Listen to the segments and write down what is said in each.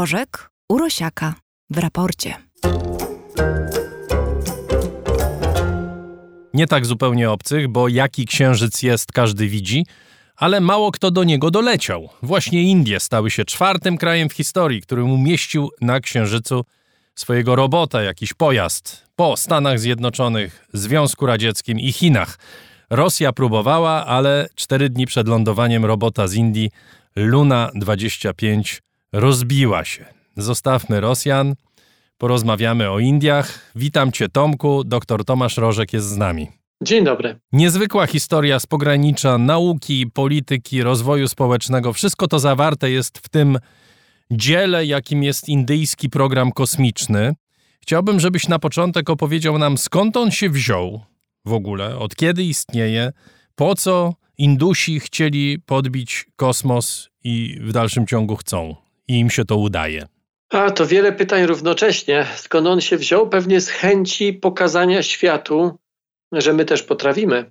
Rożek Urosiaka w raporcie. Nie tak zupełnie obcych, bo jaki księżyc jest, każdy widzi, ale mało kto do niego doleciał. Właśnie Indie stały się czwartym krajem w historii, który umieścił na księżycu swojego robota, jakiś pojazd, po Stanach Zjednoczonych, Związku Radzieckim i Chinach. Rosja próbowała, ale cztery dni przed lądowaniem robota z Indii Luna 25 rozbiła się. Zostawmy Rosjan, porozmawiamy o Indiach. Witam Cię, Tomku. Doktor Tomasz Rożek jest z nami. Dzień dobry. Niezwykła historia z pogranicza nauki, polityki, rozwoju społecznego. Wszystko to zawarte jest w tym dziele, jakim jest indyjski program kosmiczny. Chciałbym, żebyś na początek opowiedział nam, skąd on się wziął w ogóle, od kiedy istnieje, po co Indusi chcieli podbić kosmos i w dalszym ciągu chcą. I im się to udaje. A to wiele pytań równocześnie. Skąd on się wziął? Pewnie z chęci pokazania światu, że my też potrafimy.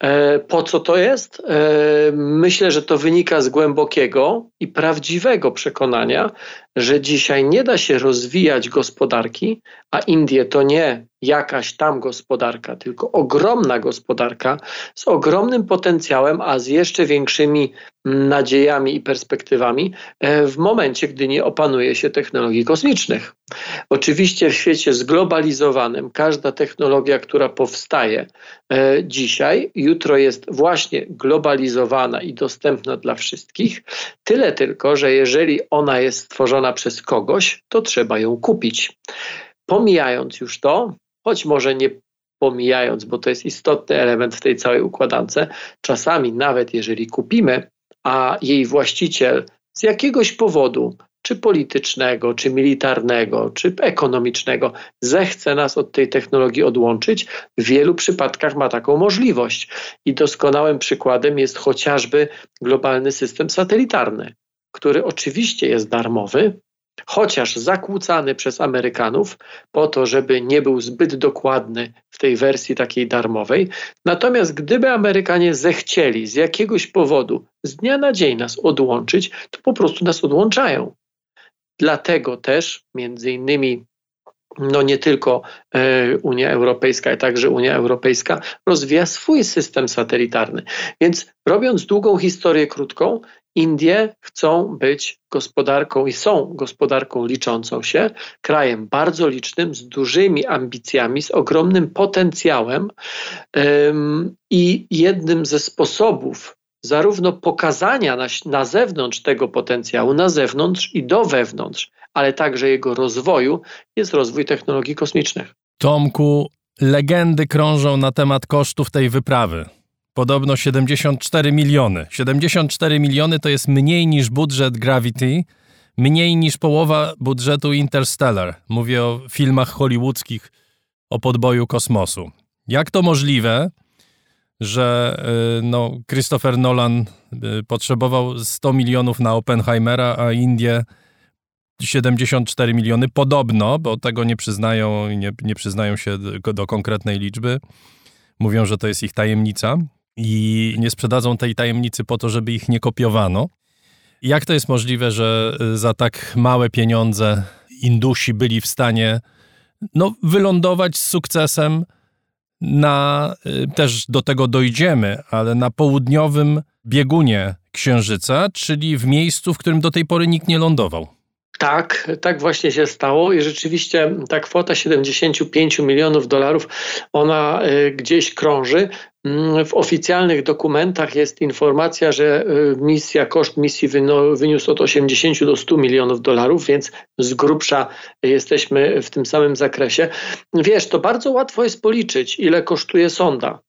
E, po co to jest? E, myślę, że to wynika z głębokiego i prawdziwego przekonania, że dzisiaj nie da się rozwijać gospodarki, a Indie to nie jakaś tam gospodarka, tylko ogromna gospodarka z ogromnym potencjałem, a z jeszcze większymi nadziejami i perspektywami e, w momencie, gdy nie opanuje się technologii kosmicznych. Oczywiście w świecie zglobalizowanym każda technologia, która powstaje e, dzisiaj, jutro jest właśnie globalizowana i dostępna dla wszystkich. Tyle tylko, że jeżeli ona jest stworzona przez kogoś, to trzeba ją kupić. Pomijając już to, choć może nie pomijając, bo to jest istotny element w tej całej układance, czasami nawet jeżeli kupimy, a jej właściciel z jakiegoś powodu, czy politycznego, czy militarnego, czy ekonomicznego, zechce nas od tej technologii odłączyć, w wielu przypadkach ma taką możliwość. I doskonałym przykładem jest chociażby globalny system satelitarny, który oczywiście jest darmowy, chociaż zakłócany przez Amerykanów po to, żeby nie był zbyt dokładny w tej wersji takiej darmowej. Natomiast gdyby Amerykanie zechcieli z jakiegoś powodu z dnia na dzień nas odłączyć, to po prostu nas odłączają. Dlatego też między innymi no nie tylko e, Unia Europejska, ale także Unia Europejska rozwija swój system satelitarny. Więc robiąc długą historię krótką, Indie chcą być gospodarką i są gospodarką liczącą się, krajem bardzo licznym, z dużymi ambicjami, z ogromnym potencjałem. I jednym ze sposobów zarówno pokazania na, na zewnątrz tego potencjału, na zewnątrz i do wewnątrz, ale także jego rozwoju, jest rozwój technologii kosmicznych. Tomku, legendy krążą na temat kosztów tej wyprawy. Podobno 74 miliony. 74 miliony to jest mniej niż budżet Gravity, mniej niż połowa budżetu Interstellar. Mówię o filmach hollywoodzkich o podboju kosmosu. Jak to możliwe, że y, no, Christopher Nolan y, potrzebował 100 milionów na Oppenheimera, a Indie 74 miliony? Podobno, bo tego nie przyznają, nie, nie przyznają się do, do konkretnej liczby. Mówią, że to jest ich tajemnica i nie sprzedadzą tej tajemnicy po to, żeby ich nie kopiowano. Jak to jest możliwe, że y, za tak małe pieniądze Indusi byli w stanie no, wylądować z sukcesem na, y, też do tego dojdziemy, ale na południowym biegunie Księżyca, czyli w miejscu, w którym do tej pory nikt nie lądował? Tak, tak właśnie się stało i rzeczywiście ta kwota 75 milionów dolarów, ona y, gdzieś krąży. Mm, w oficjalnych dokumentach jest informacja, że y, misja, koszt misji wyniósł od 80 do 100 milionów dolarów, więc z grubsza jesteśmy w tym samym zakresie. Wiesz, to bardzo łatwo jest policzyć, ile kosztuje sonda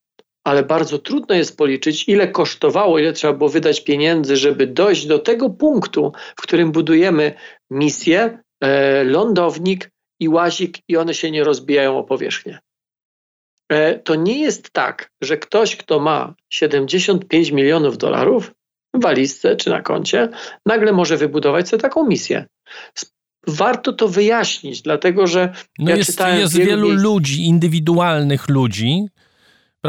ale bardzo trudno jest policzyć, ile kosztowało, ile trzeba było wydać pieniędzy, żeby dojść do tego punktu, w którym budujemy misję, e, lądownik i łazik, i one się nie rozbijają o powierzchnię. E, to nie jest tak, że ktoś, kto ma 75 milionów dolarów w walizce czy na koncie, nagle może wybudować sobie taką misję. Warto to wyjaśnić, dlatego że no ja jest, jest wielu miejsc... ludzi, indywidualnych ludzi,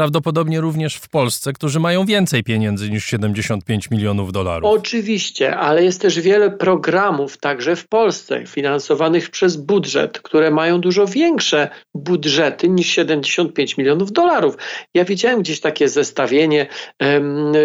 prawdopodobnie również w Polsce, którzy mają więcej pieniędzy niż 75 milionów dolarów. Oczywiście, ale jest też wiele programów, także w Polsce, finansowanych przez budżet, które mają dużo większe budżety niż 75 milionów dolarów. Ja widziałem gdzieś takie zestawienie,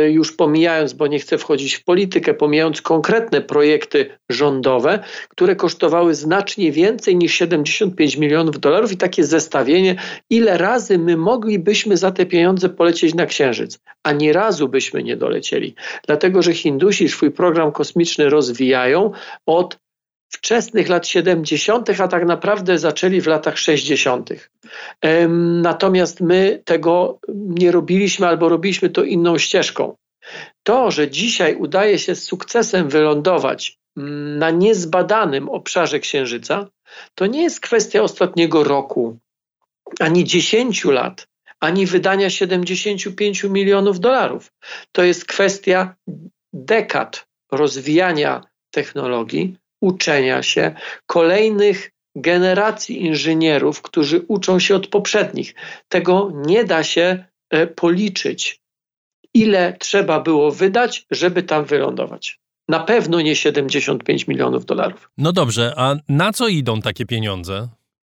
już pomijając, bo nie chcę wchodzić w politykę, pomijając konkretne projekty rządowe, które kosztowały znacznie więcej niż 75 milionów dolarów i takie zestawienie, ile razy my moglibyśmy za te pieniądze polecieć na Księżyc, a nie razu byśmy nie dolecieli. Dlatego, że Hindusi swój program kosmiczny rozwijają od wczesnych lat 70., a tak naprawdę zaczęli w latach 60. Natomiast my tego nie robiliśmy albo robiliśmy to inną ścieżką. To, że dzisiaj udaje się z sukcesem wylądować mm, na niezbadanym obszarze Księżyca, to nie jest kwestia ostatniego roku, ani 10 lat, ani wydania 75 milionów dolarów. To jest kwestia dekad rozwijania technologii, uczenia się, kolejnych generacji inżynierów, którzy uczą się od poprzednich. Tego nie da się e, policzyć, ile trzeba było wydać, żeby tam wylądować. Na pewno nie 75 milionów dolarów. No dobrze, a na co idą takie pieniądze?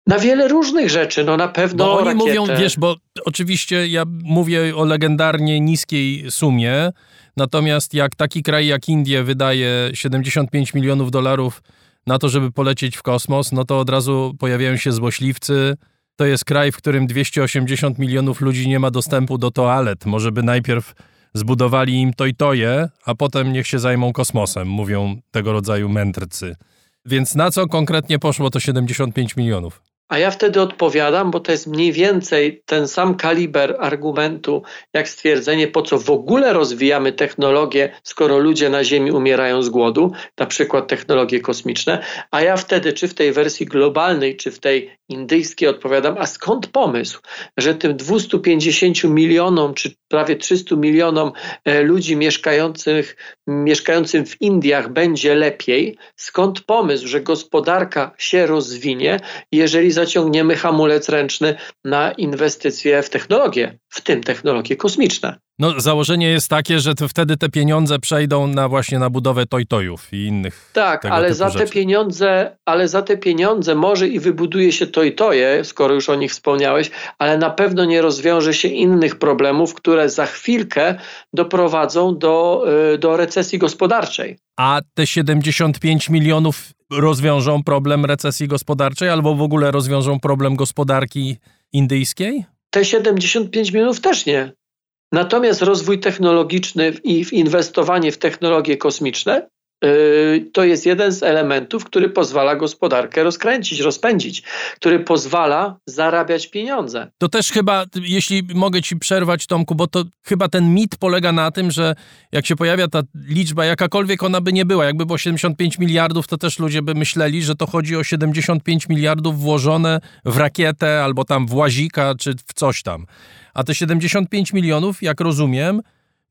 Na wiele różnych rzeczy, no na pewno. Bo oni rakietę. mówią, wiesz, bo oczywiście ja mówię o legendarnie niskiej sumie, natomiast jak taki kraj jak Indie wydaje 75 milionów dolarów na to, żeby polecieć w kosmos, no to od razu pojawiają się złośliwcy. To jest kraj, w którym 280 milionów ludzi nie ma dostępu do toalet. Może by najpierw zbudowali im to i toje, a potem niech się zajmą kosmosem, mówią tego rodzaju mędrcy. Więc na co konkretnie poszło to 75 milionów? A ja wtedy odpowiadam, bo to jest mniej więcej ten sam kaliber argumentu, jak stwierdzenie, po co w ogóle rozwijamy technologię, skoro ludzie na Ziemi umierają z głodu, na przykład technologie kosmiczne. A ja wtedy, czy w tej wersji globalnej, czy w tej indyjskiej, odpowiadam, a skąd pomysł, że tym 250 milionom, czy prawie 300 milionom e, ludzi mieszkających, mieszkającym w Indiach będzie lepiej? Skąd pomysł, że gospodarka się rozwinie, jeżeli zaciągniemy hamulec ręczny na inwestycje w technologię, w tym technologie kosmiczne. No, założenie jest takie, że wtedy te pieniądze przejdą na właśnie na budowę tojtojów i innych. Tak, ale za rzeczy. te pieniądze, ale za te pieniądze może i wybuduje się tojtoje, skoro już o nich wspomniałeś, ale na pewno nie rozwiąże się innych problemów, które za chwilkę doprowadzą do, y, do recesji gospodarczej. A te 75 milionów rozwiążą problem recesji gospodarczej albo w ogóle rozwiążą problem gospodarki indyjskiej? Te 75 milionów też nie. Natomiast rozwój technologiczny i inwestowanie w technologie kosmiczne to jest jeden z elementów, który pozwala gospodarkę rozkręcić, rozpędzić, który pozwala zarabiać pieniądze. To też chyba, jeśli mogę ci przerwać, Tomku, bo to chyba ten mit polega na tym, że jak się pojawia ta liczba, jakakolwiek ona by nie była, jakby było 75 miliardów, to też ludzie by myśleli, że to chodzi o 75 miliardów włożone w rakietę albo tam w łazika czy w coś tam. A te 75 milionów, jak rozumiem,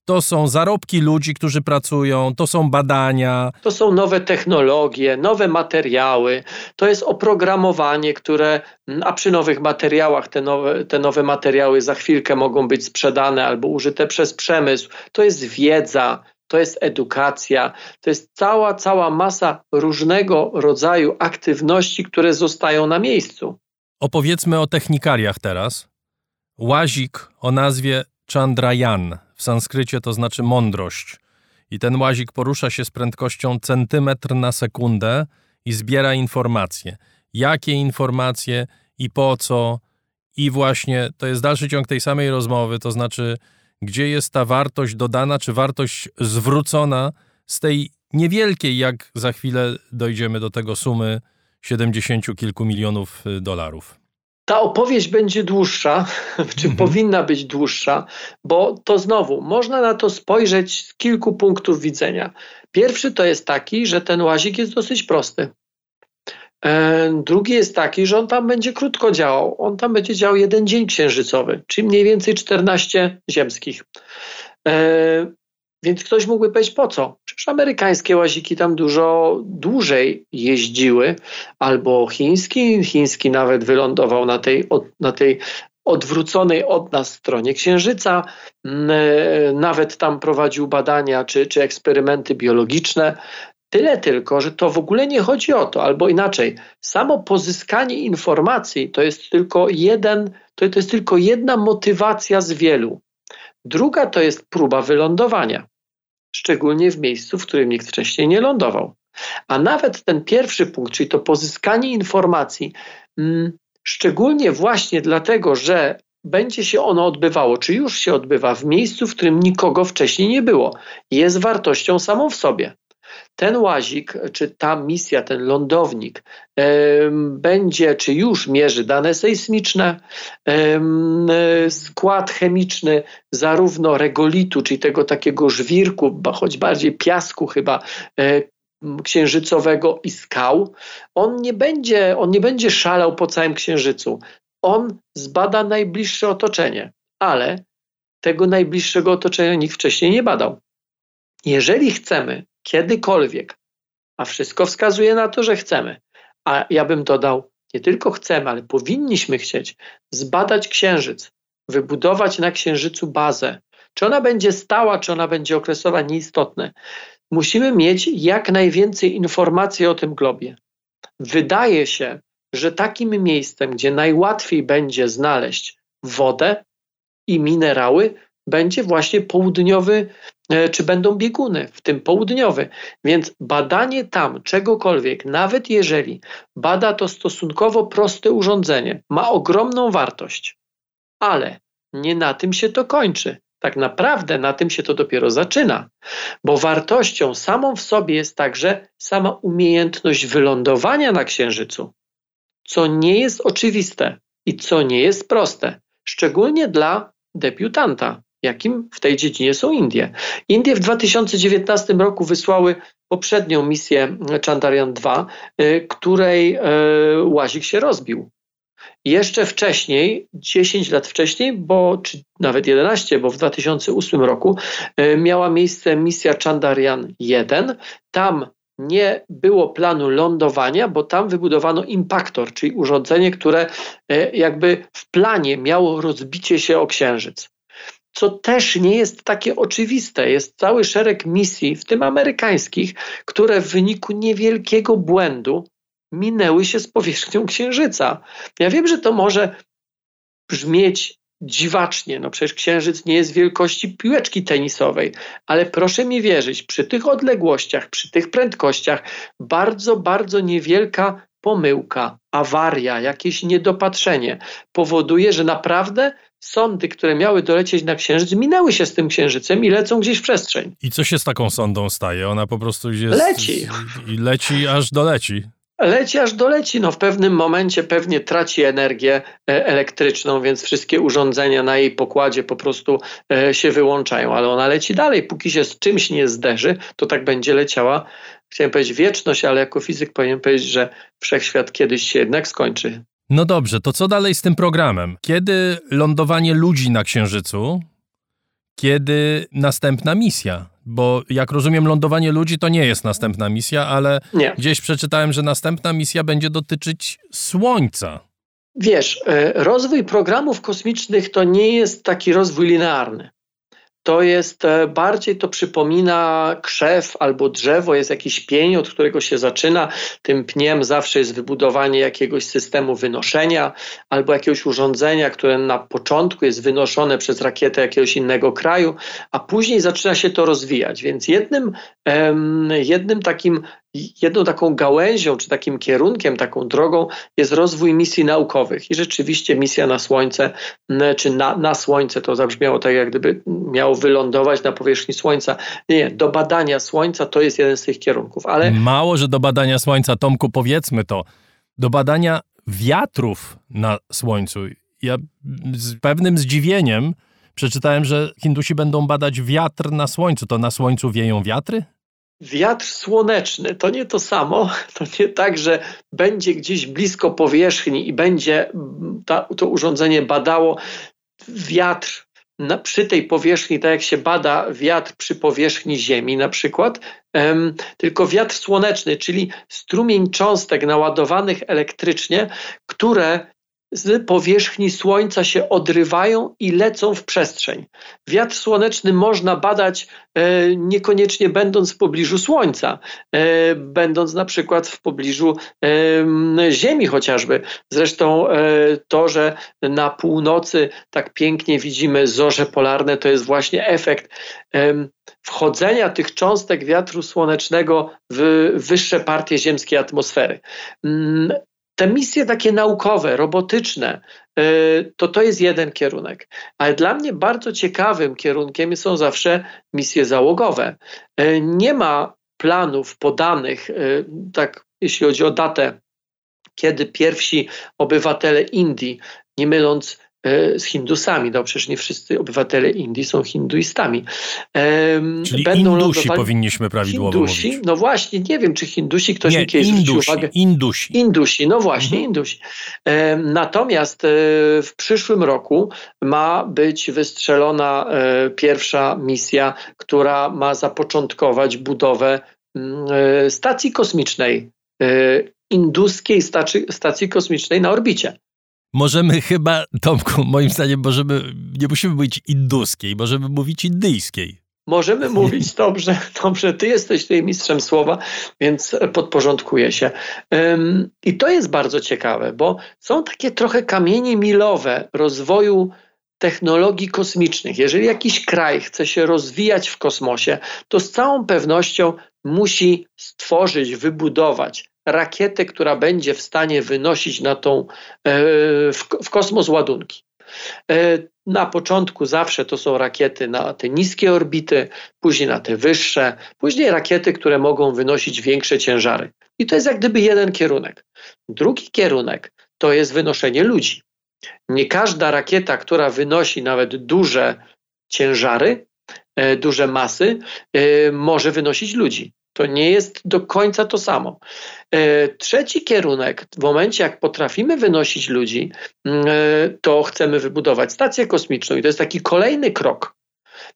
to są zarobki ludzi, którzy pracują, to są badania. To są nowe technologie, nowe materiały, to jest oprogramowanie, które, a przy nowych materiałach te nowe, te nowe materiały za chwilkę mogą być sprzedane albo użyte przez przemysł. To jest wiedza, to jest edukacja, to jest cała, cała masa różnego rodzaju aktywności, które zostają na miejscu. Opowiedzmy o technikaliach teraz. Łazik o nazwie Chandrayan, w sanskrycie to znaczy mądrość. I ten łazik porusza się z prędkością centymetr na sekundę i zbiera informacje. Jakie informacje i po co? I właśnie to jest dalszy ciąg tej samej rozmowy, to znaczy, gdzie jest ta wartość dodana, czy wartość zwrócona z tej niewielkiej, jak za chwilę dojdziemy do tego sumy 70 kilku milionów dolarów. Ta opowieść będzie dłuższa, czy mhm. powinna być dłuższa, bo to znowu można na to spojrzeć z kilku punktów widzenia. Pierwszy to jest taki, że ten łazik jest dosyć prosty. E, drugi jest taki, że on tam będzie krótko działał. On tam będzie działał jeden dzień księżycowy, czyli mniej więcej 14 ziemskich. E, więc ktoś mógłby powiedzieć, po co? Przecież amerykańskie łaziki tam dużo dłużej jeździły, albo chiński. Chiński nawet wylądował na tej, na tej odwróconej od nas stronie Księżyca. Nawet tam prowadził badania czy, czy eksperymenty biologiczne. Tyle tylko, że to w ogóle nie chodzi o to, albo inaczej, samo pozyskanie informacji to jest tylko jeden, to, to jest tylko jedna motywacja z wielu. Druga to jest próba wylądowania, szczególnie w miejscu, w którym nikt wcześniej nie lądował. A nawet ten pierwszy punkt, czyli to pozyskanie informacji, mm, szczególnie właśnie dlatego, że będzie się ono odbywało, czy już się odbywa w miejscu, w którym nikogo wcześniej nie było, jest wartością samą w sobie ten łazik, czy ta misja, ten lądownik będzie, czy już mierzy dane sejsmiczne, skład chemiczny zarówno regolitu, czyli tego takiego żwirku, choć bardziej piasku chyba, e, księżycowego i skał, on nie będzie, on nie będzie szalał po całym księżycu. On zbada najbliższe otoczenie, ale tego najbliższego otoczenia nikt wcześniej nie badał. Jeżeli chcemy kiedykolwiek, a wszystko wskazuje na to, że chcemy, a ja bym dodał, nie tylko chcemy, ale powinniśmy chcieć zbadać Księżyc, wybudować na Księżycu bazę. Czy ona będzie stała, czy ona będzie okresowa, nieistotne. Musimy mieć jak najwięcej informacji o tym globie. Wydaje się, że takim miejscem, gdzie najłatwiej będzie znaleźć wodę i minerały, będzie właśnie południowy, e, czy będą bieguny, w tym południowy. Więc badanie tam czegokolwiek, nawet jeżeli bada to stosunkowo proste urządzenie, ma ogromną wartość, ale nie na tym się to kończy. Tak naprawdę na tym się to dopiero zaczyna, bo wartością samą w sobie jest także sama umiejętność wylądowania na Księżycu, co nie jest oczywiste i co nie jest proste, szczególnie dla debiutanta jakim w tej dziedzinie są Indie. Indie w 2019 roku wysłały poprzednią misję Chandrayaan-2, y, której y, łazik się rozbił. Jeszcze wcześniej, 10 lat wcześniej, bo, czy nawet 11, bo w 2008 roku y, miała miejsce misja Chandrayaan-1. Tam nie było planu lądowania, bo tam wybudowano impaktor, czyli urządzenie, które jakby w planie miało rozbicie się o księżyc co też nie jest takie oczywiste. Jest cały szereg misji, w tym amerykańskich, które w wyniku niewielkiego błędu minęły się z powierzchnią Księżyca. Ja wiem, że to może brzmieć dziwacznie, no przecież Księżyc nie jest wielkości piłeczki tenisowej, ale proszę mi wierzyć, przy tych odległościach, przy tych prędkościach, bardzo, bardzo niewielka pomyłka, awaria, jakieś niedopatrzenie powoduje, że naprawdę sondy, które miały dolecieć na Księżyc, minęły się z tym Księżycem i lecą gdzieś w przestrzeń. I co się z taką sondą staje? Ona po prostu jest... Leci. I leci aż doleci. Leci aż doleci. No w pewnym momencie pewnie traci energię e, elektryczną, więc wszystkie urządzenia na jej pokładzie po prostu e, się wyłączają, ale ona leci dalej. Póki się z czymś nie zderzy, to tak będzie leciała. Chciałem powiedzieć wieczność, ale jako fizyk powinien powiedzieć, że wszechświat kiedyś się jednak skończy. No dobrze, to co dalej z tym programem? Kiedy lądowanie ludzi na Księżycu? Kiedy następna misja? Bo jak rozumiem, lądowanie ludzi to nie jest następna misja, ale nie. gdzieś przeczytałem, że następna misja będzie dotyczyć Słońca. Wiesz, e, rozwój programów kosmicznych to nie jest taki rozwój linearny to jest e, bardziej to przypomina krzew albo drzewo, jest jakiś pień, od którego się zaczyna. Tym pniem zawsze jest wybudowanie jakiegoś systemu wynoszenia albo jakiegoś urządzenia, które na początku jest wynoszone przez rakietę jakiegoś innego kraju, a później zaczyna się to rozwijać. Więc jednym, jednym takim jedną taką gałęzią, czy takim kierunkiem, taką drogą jest rozwój misji naukowych. I rzeczywiście misja na Słońce, czy na, na Słońce, to zabrzmiało tak, jak gdyby miało wylądować na powierzchni Słońca. Nie, do badania Słońca to jest jeden z tych kierunków. Ale... Mało, że do badania Słońca, Tomku, powiedzmy to, do badania wiatrów na Słońcu. Ja z pewnym zdziwieniem przeczytałem, że Hindusi będą badać wiatr na Słońcu. To na Słońcu wieją wiatry? Wiatr słoneczny to nie to samo. To nie tak, że będzie gdzieś blisko powierzchni i będzie ta, to urządzenie badało wiatr na, przy tej powierzchni, tak jak się bada wiatr przy powierzchni Ziemi na przykład, tylko wiatr słoneczny, czyli strumień cząstek naładowanych elektrycznie, które z powierzchni Słońca się odrywają i lecą w przestrzeń. Wiatr słoneczny można badać e, niekoniecznie będąc w pobliżu Słońca, e, będąc na przykład w pobliżu e, Ziemi chociażby. Zresztą to, że na północy tak pięknie widzimy zorze polarne, to jest właśnie efekt wchodzenia tych cząstek wiatru słonecznego w wyższe partie ziemskiej atmosfery. Te misje takie naukowe, robotyczne, y, to to jest jeden kierunek. Ale dla mnie bardzo ciekawym kierunkiem są zawsze misje załogowe. Y, nie ma planów podanych, y, tak jeśli chodzi o datę, kiedy pierwsi obywatele Indii, nie myląc z Hindusami. No przecież nie wszyscy obywatele Indii są hinduistami. Czyli Będą Indusi powinniśmy prawidłowo Hindusi, mówić. No właśnie, nie wiem, czy Hindusi, ktoś nie, mi kiedyś Indusi, zwrócił uwagę. Indusi. Indusi, no właśnie, mhm. Indusi. Natomiast e, w przyszłym roku ma być wystrzelona e, pierwsza misja, która ma zapoczątkować budowę mm, stacji kosmicznej, induskiej stacji, stacji kosmicznej na orbicie możemy chyba, Tomku, moim zdaniem, możemy, nie musimy mówić induskiej, możemy mówić indyjskiej. Możemy mówić dobrze, dobrze, ty jesteś tutaj mistrzem słowa, więc podporządkuję się. I to jest bardzo ciekawe, bo są takie trochę kamienie milowe rozwoju technologii kosmicznych. Jeżeli jakiś kraj chce się rozwijać w kosmosie, to z całą pewnością musi stworzyć, wybudować rakietę, która będzie w stanie wynosić na tą, e, w, w kosmos ładunki. E, na początku zawsze to są rakiety na te niskie orbity, później na te wyższe, później rakiety, które mogą wynosić większe ciężary. I to jest jak gdyby jeden kierunek. Drugi kierunek to jest wynoszenie ludzi. Nie każda rakieta, która wynosi nawet duże ciężary, e, duże masy, może wynosić ludzi. To nie jest do końca to samo. E, trzeci kierunek, w momencie jak potrafimy wynosić ludzi, mm, e, to chcemy wybudować stację kosmiczną i to jest taki kolejny krok.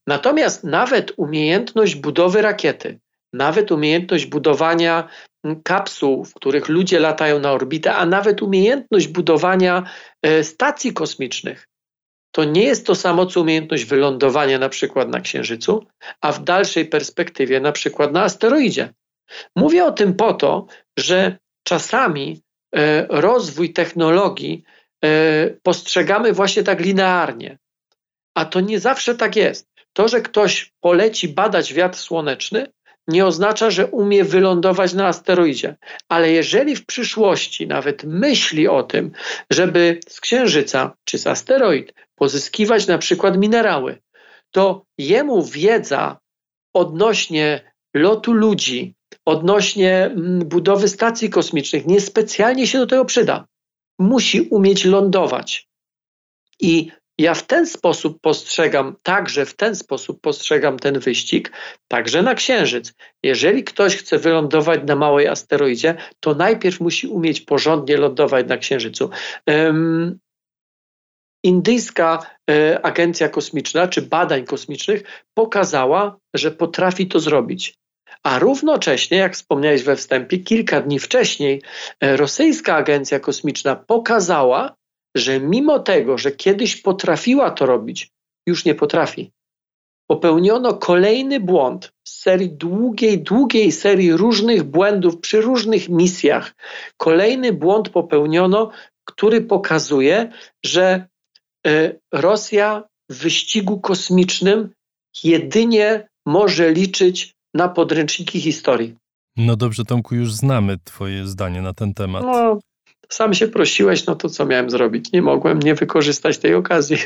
Natomiast nawet umiejętność budowy rakiety, nawet umiejętność budowania mm, kapsuł, w których ludzie latają na orbitę, a nawet umiejętność budowania e, stacji kosmicznych, to nie jest to samo co umiejętność wylądowania na przykład na Księżycu, a w dalszej perspektywie na przykład na asteroidzie. Mówię o tym po to, że czasami e, rozwój technologii e, postrzegamy właśnie tak linearnie, a to nie zawsze tak jest. To, że ktoś poleci badać wiatr słoneczny, nie oznacza, że umie wylądować na asteroidzie. Ale jeżeli w przyszłości nawet myśli o tym, żeby z Księżyca czy z asteroid pozyskiwać na przykład minerały, to jemu wiedza odnośnie lotu ludzi, odnośnie mm, budowy stacji kosmicznych niespecjalnie się do tego przyda. Musi umieć lądować. I ja w ten sposób postrzegam, także w ten sposób postrzegam ten wyścig, także na Księżyc. Jeżeli ktoś chce wylądować na małej asteroidzie, to najpierw musi umieć porządnie lądować na Księżycu. Indyjska e, Agencja Kosmiczna czy Badań Kosmicznych pokazała, że potrafi to zrobić. A równocześnie, jak wspomniałeś we wstępie, kilka dni wcześniej e, rosyjska agencja kosmiczna pokazała, że mimo tego, że kiedyś potrafiła to robić, już nie potrafi. Popełniono kolejny błąd z serii długiej, długiej serii różnych błędów przy różnych misjach. Kolejny błąd popełniono, który pokazuje, że Rosja w wyścigu kosmicznym jedynie może liczyć na podręczniki historii. No dobrze, Tomku, już znamy Twoje zdanie na ten temat. No, sam się prosiłeś, no to co miałem zrobić? Nie mogłem nie wykorzystać tej okazji.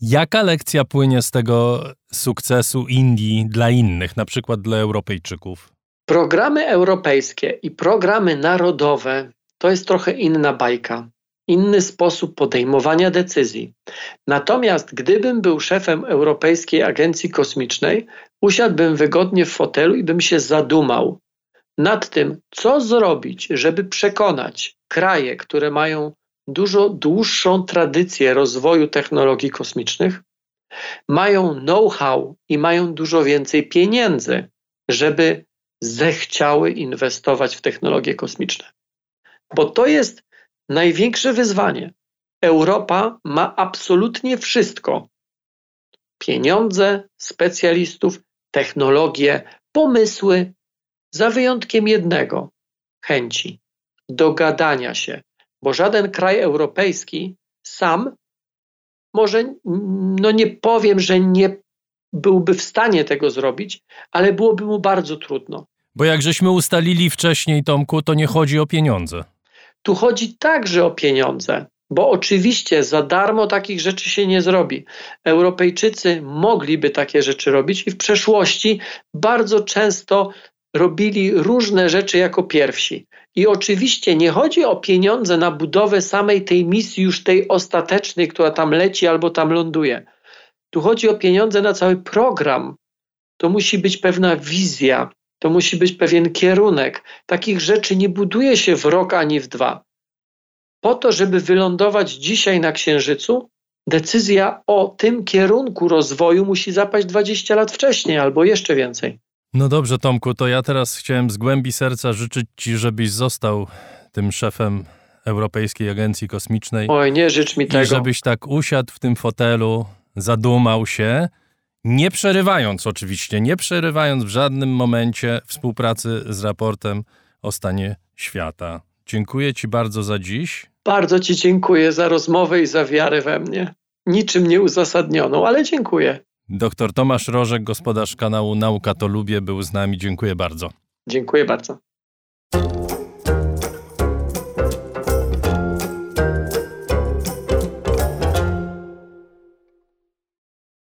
Jaka lekcja płynie z tego sukcesu Indii dla innych, na przykład dla Europejczyków? Programy europejskie i programy narodowe to jest trochę inna bajka, inny sposób podejmowania decyzji. Natomiast gdybym był szefem Europejskiej Agencji Kosmicznej, usiadłbym wygodnie w fotelu i bym się zadumał nad tym, co zrobić, żeby przekonać kraje, które mają dużo dłuższą tradycję rozwoju technologii kosmicznych, mają know-how i mają dużo więcej pieniędzy, żeby zechciały inwestować w technologie kosmiczne. Bo to jest największe wyzwanie. Europa ma absolutnie wszystko: pieniądze, specjalistów, technologie, pomysły, za wyjątkiem jednego chęci dogadania się, bo żaden kraj europejski sam może, no nie powiem, że nie byłby w stanie tego zrobić, ale byłoby mu bardzo trudno. Bo jak żeśmy ustalili wcześniej, Tomku, to nie chodzi o pieniądze. Tu chodzi także o pieniądze, bo oczywiście za darmo takich rzeczy się nie zrobi. Europejczycy mogliby takie rzeczy robić i w przeszłości bardzo często robili różne rzeczy jako pierwsi. I oczywiście nie chodzi o pieniądze na budowę samej tej misji, już tej ostatecznej, która tam leci albo tam ląduje. Tu chodzi o pieniądze na cały program. To musi być pewna wizja, to musi być pewien kierunek. Takich rzeczy nie buduje się w rok ani w dwa. Po to, żeby wylądować dzisiaj na Księżycu, decyzja o tym kierunku rozwoju musi zapaść 20 lat wcześniej albo jeszcze więcej. No dobrze, Tomku, to ja teraz chciałem z głębi serca życzyć Ci, żebyś został tym szefem Europejskiej Agencji Kosmicznej. Oj, nie życz mi tego. I żebyś tak usiadł w tym fotelu, zadumał się, nie przerywając oczywiście, nie przerywając w żadnym momencie współpracy z raportem o stanie świata. Dziękuję Ci bardzo za dziś. Bardzo Ci dziękuję za rozmowę i za wiarę we mnie. Niczym nieuzasadnioną, ale dziękuję. Doktor Tomasz Rożek, gospodarz kanału Nauka to Lubię, był z nami. Dziękuję bardzo. Dziękuję bardzo.